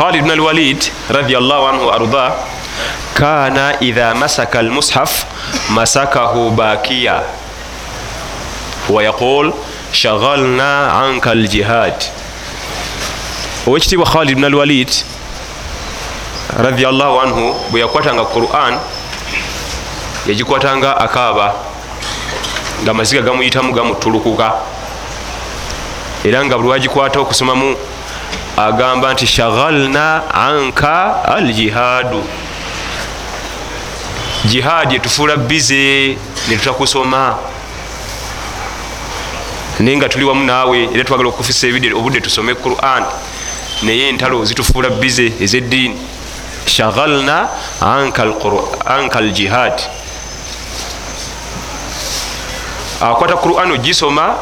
khalid bn alwalid radiallahu anhu arda kana idha masaka almushaf masakahu bakiya. Wayaqul shaghalna anka aljihad. Owekitiibwa khalid bn alwalid radiallahu anhu bwe yakwatanga quran yagikwatanga akaaba nga maziga gamuyitamu gamutulukuka. Era nga buli wagikwata okusomamu agamba nti shaghalna anka aljihadu. Jihaadi etufuula bize netutakusoma naye nga tuli wamu naawe era twagala okufisa obudde tusome quran. Naye entalo zitufuula bize ezeddiini. Shaghalna anka aljihad. Akwata quran ogisoma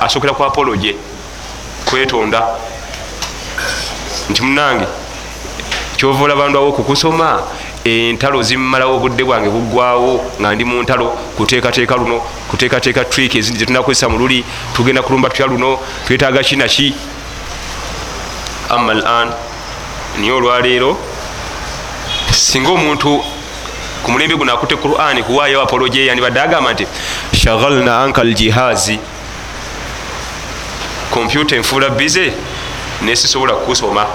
asokera ku apoloje kwetonda nti munange kyova olaba ndwawo okukusoma entalo zimmalawo obudde bwange buggwawo nga ndi mu ntalo kuteekateeka luno kuteekateeka trik ezindi zetunakozesa mu luli tugenda kulumba tutya luno twetaaga kinaki ama al an niye olwaleero singa omuntu ku mulembe guno akutte quran kuwaayo apoloje yandibadde agamba nti shaghalna anka aljihazi. Kompyuta enfuula bize nesisobola kukusoma?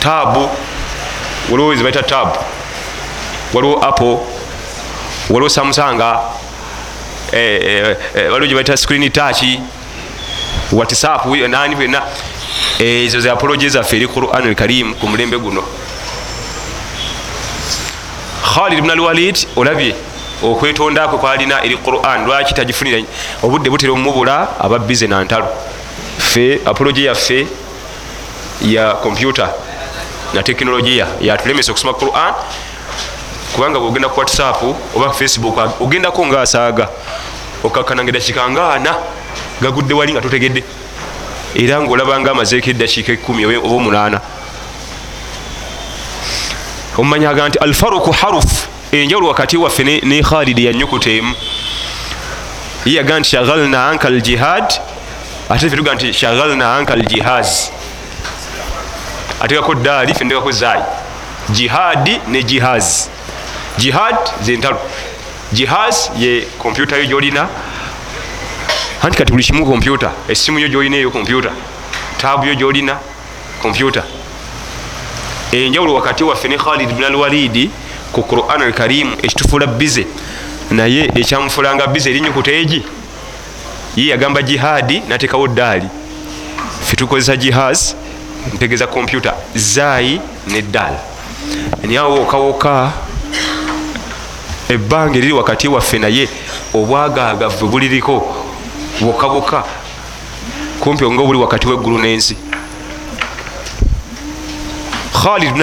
Tabu waliwo zibaita tabu waliwo apple. Waliwo samusanga eh, eh, eh, waliwo gyebaita screen touch. Whatsapp nani byonna ezo ze apoloje zaffe eri quran alkarim ku mulembe guno. Khalid bn alwalid olabye okwetonda kwe kwalina eri quran. Lwaki tagifunira? Obudde butera omubula ababize nantalo fe apoloje yaffe ya kompyuta na tekinologiya yatulemesa okusoma quran. Kubanga bwogenda ku whatsapp oba facebook ogendako ngaasaaga okakkananga eddakiika ngaana gagudde wali nga totegedde. Era ngaolabanga amazeeko eddakiika ekumi oba omunaana omumanyaga nti alfaruku haruf enjawulo wakati waffe ne khalidi yanyukuta emu. Ye yaga nti shaghalna anka aljihad ate fe tuga nti shaghalna anka aljihaz atekako daali fe ndekako zaayi jihadi ne jihaz jihad zentalo jihaz ye kompyuta yo gyolina. Anti kati buli kimu kompyuta esimu yo gyolina eyo kompyuta taabu yo gyolina kompyuta. Enjawulo wakati waffe ne khalid bn alwalidi ku quran alkarimu ekitufuula bize naye ekyamufulanga bize erinyukuta egi ye yagamba jihadi natekawo daali fe tukozesa jihaz ntegeeza kompyuta. Zaayi neddaala niawo wokawoka ebbanga eriri wakati waffe naye obwagaagavve buliriko wokawoka kumpi nga obuli wakati weggulu n'ensi. Khalid bn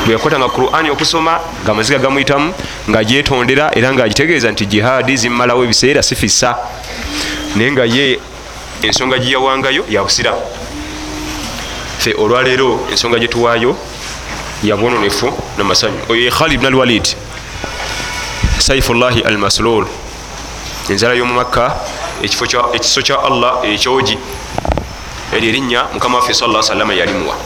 alwalid bwe yakwatanga qurani okusoma nga amaziga gamuyitamu ngaagyetondera era ngaagitegeeza nti jihaadi zimmalawo ebiseera sifissa naye nga ye ensonga gyeyawangayo yabusiramu fe olwaleero ensonga gyetuwaayo yabwononefu namasanyu oyo ye khalid bn alwalid saifullahi almaslul enzala y'omumakka ekiso kya allah ekyogi. Eryo erinnya mukama waffe sa salama yalimuwa